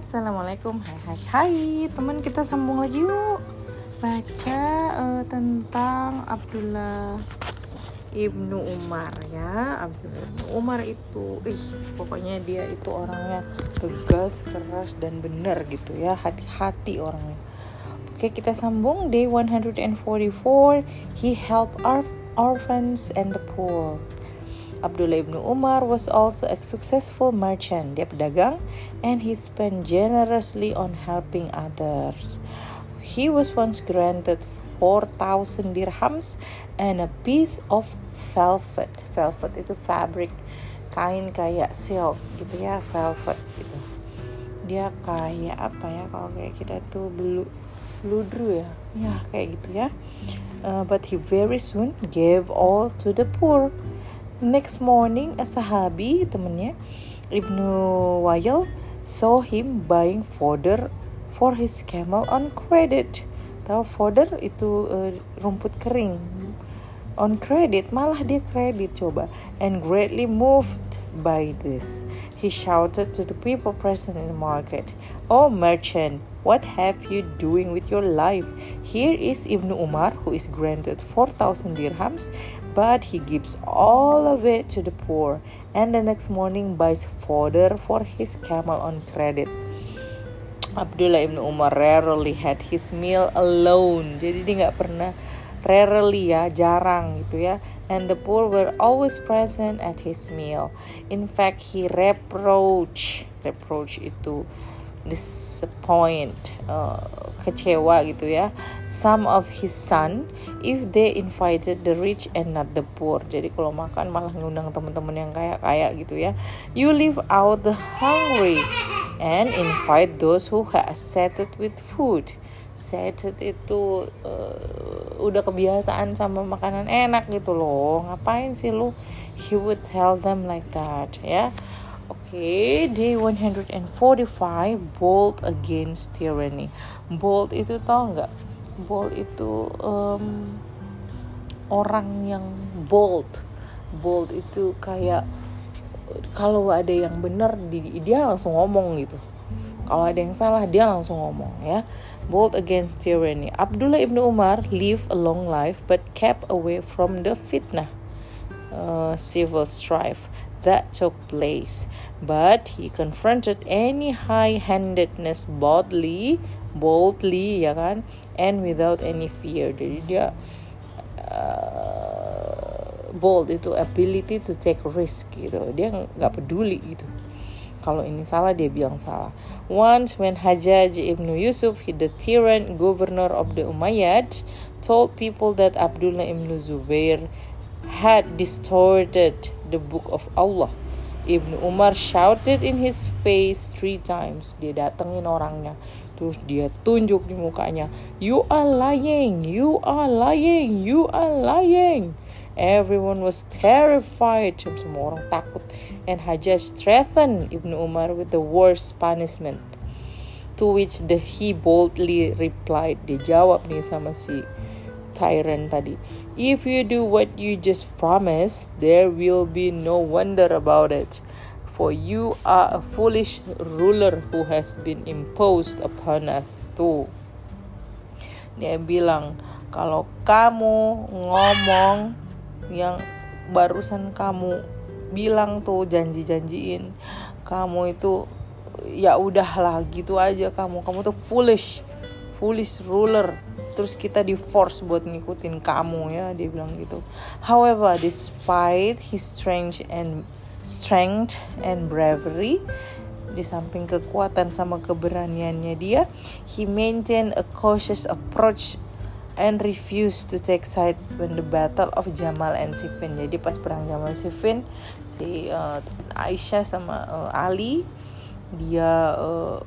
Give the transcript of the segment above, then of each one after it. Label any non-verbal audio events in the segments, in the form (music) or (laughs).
Assalamualaikum. Hai hai hai. Teman kita sambung lagi yuk. Baca uh, tentang Abdullah Ibnu Umar ya. Abdullah Ibnu Umar itu Ih pokoknya dia itu orangnya Tegas, keras dan benar gitu ya. Hati-hati orangnya. Oke kita sambung. Day 144 He helped orphans and the poor Abdullah ibn Umar was also a successful merchant. Dia pedagang and he spent generously on helping others. He was once granted 4,000 dirhams and a piece of velvet. Velvet itu fabric kain kayak silk gitu ya, velvet gitu. Dia kayak apa ya kalau kayak kita tuh belu ludru ya. Ya kayak gitu ya. Uh, but he very soon gave all to the poor. Next morning, a sahabi, temennya, Ibnu Wayl, saw him buying fodder for his camel on credit. Tahu fodder itu uh, rumput kering. On credit, malah dia kredit coba. And greatly moved by this, he shouted to the people present in the market, Oh merchant, what have you doing with your life? Here is Ibnu Umar, who is granted 4,000 dirhams but he gives all of it to the poor and the next morning buys fodder for his camel on credit. Abdullah ibn Umar rarely had his meal alone. Jadi dia nggak pernah rarely ya, jarang gitu ya. And the poor were always present at his meal. In fact, he reproach, reproach itu disappoint, uh, kecewa gitu ya. Some of his son if they invited the rich and not the poor. Jadi kalau makan malah ngundang teman-teman yang kaya-kaya gitu ya. You leave out the hungry and invite those who have settled with food. Settled itu uh, udah kebiasaan sama makanan enak gitu loh. Ngapain sih lu? He would tell them like that ya. Oke, okay, day 145 bold against tyranny. Bold itu tau nggak? Bold itu um, orang yang bold. Bold itu kayak kalau ada yang benar dia langsung ngomong gitu. Kalau ada yang salah dia langsung ngomong ya. Bold against tyranny. Abdullah ibnu Umar lived a long life but kept away from the fitnah, uh, civil strife that took place, but he confronted any high-handedness boldly, boldly, ya kan, and without any fear. Jadi dia uh, bold itu ability to take risk gitu. Dia nggak peduli gitu. Kalau ini salah dia bilang salah. Once when Hajjaj ibn Yusuf, the tyrant governor of the Umayyad, told people that Abdullah ibn Zubair had distorted the book of Allah. Ibnu Umar shouted in his face three times. Dia datengin orangnya. Terus dia tunjuk di mukanya. You are lying, you are lying, you are lying. Everyone was terrified. Semua orang takut. And Hajjaj threatened Ibnu Umar with the worst punishment. To which the he boldly replied. Dia jawab nih sama si tyrant tadi. If you do what you just promised, there will be no wonder about it. For you are a foolish ruler who has been imposed upon us. Tuh. Dia bilang, kalau kamu ngomong yang barusan kamu bilang tuh janji-janjiin, kamu itu ya udahlah gitu aja kamu. Kamu tuh foolish, foolish ruler terus kita di force buat ngikutin kamu ya dia bilang gitu. However despite his strength and strength and bravery di samping kekuatan sama keberaniannya dia he maintained a cautious approach and refused to take side when the battle of Jamal and Siffin jadi pas perang Jamal Siffin si uh, Aisyah sama uh, Ali dia uh,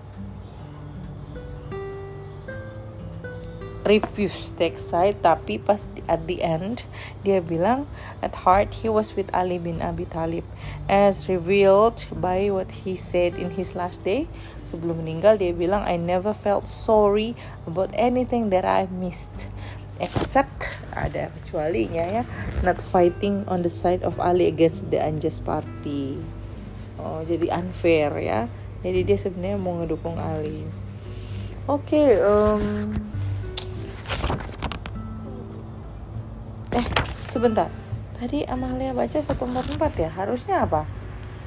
refuse take side tapi pas at the end dia bilang at heart he was with Ali bin Abi Thalib as revealed by what he said in his last day sebelum meninggal dia bilang I never felt sorry about anything that I missed except ada kecualinya ya not fighting on the side of Ali against the unjust party. Oh jadi unfair ya. Jadi dia sebenarnya mau ngedukung Ali. Oke okay, um, sebentar tadi Amalia baca satu empat empat ya harusnya apa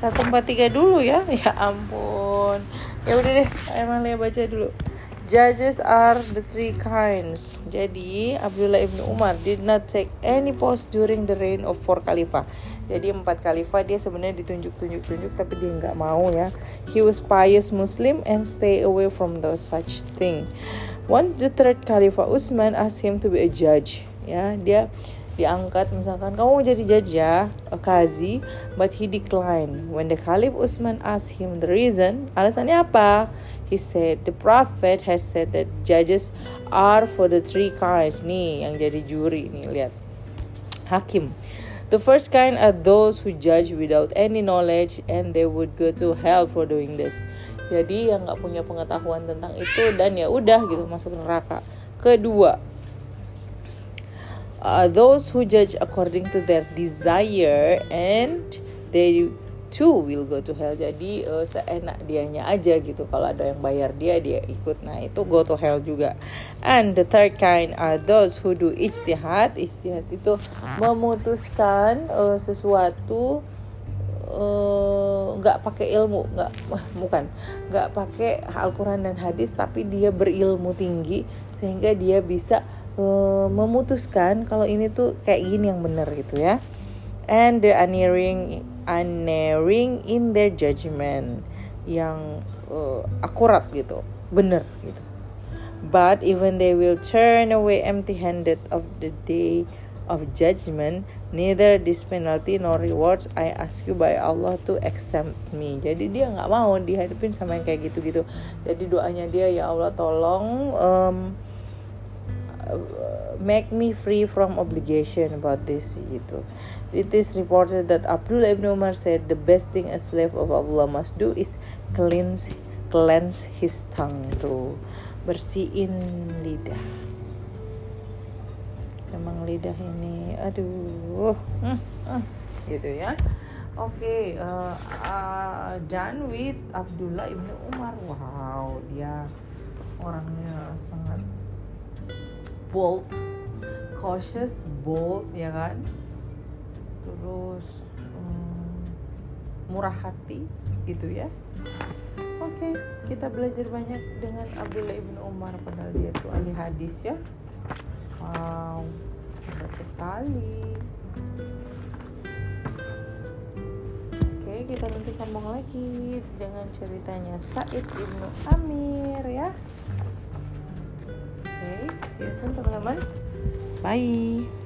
satu empat tiga dulu ya (laughs) ya ampun ya udah deh Amalia baca dulu Judges are the three kinds. Jadi Abdullah ibnu Umar did not take any post during the reign of four khalifah. Jadi empat khalifah dia sebenarnya ditunjuk-tunjuk-tunjuk tapi dia nggak mau ya. He was pious Muslim and stay away from those such thing. Once the third Khalifah Utsman asked him to be a judge, ya dia diangkat misalkan kamu mau jadi ya, a kazi, but he declined. When the Khalif Utsman asked him the reason, alasannya apa? He said the prophet has said that judges are for the three kinds. Nih yang jadi juri nih lihat. Hakim. The first kind are those who judge without any knowledge and they would go to hell for doing this. Jadi yang nggak punya pengetahuan tentang itu dan ya udah gitu masuk neraka. Kedua, uh, those who judge according to their desire and they too will go to hell. Jadi uh, seenak dianya aja gitu. Kalau ada yang bayar dia dia ikut. Nah itu go to hell juga. And the third kind are those who do ijtihad. Ijtihad itu memutuskan uh, sesuatu nggak uh, pakai ilmu. Nggak bukan. Nggak pakai Al-Quran dan hadis tapi dia berilmu tinggi sehingga dia bisa uh, memutuskan kalau ini tuh kayak gini yang benar gitu ya. And the unerring unerring in their judgment yang uh, akurat gitu bener gitu. But even they will turn away empty-handed of the day of judgment neither this penalty nor rewards I ask you by Allah to accept me. Jadi dia nggak mau dihadapin sama yang kayak gitu-gitu. Jadi doanya dia ya Allah tolong um, make me free from obligation about this gitu. It is reported that Abdullah ibn Umar said the best thing a slave of Allah must do is cleanse cleanse his tongue tuh bersihin lidah. Emang lidah ini aduh. (laughs) Gitu ya. Oke okay, uh, uh, done with Abdullah ibn Umar. Wow dia orangnya sangat bold. Cautious bold ya kan? Terus um, murah hati gitu ya. Oke okay, kita belajar banyak dengan Abdullah ibn Umar padahal dia tuh ahli hadis ya. Wow hebat sekali. Oke kita nanti sambung lagi dengan ceritanya Said ibnu Amir ya see you soon teman-teman. Bye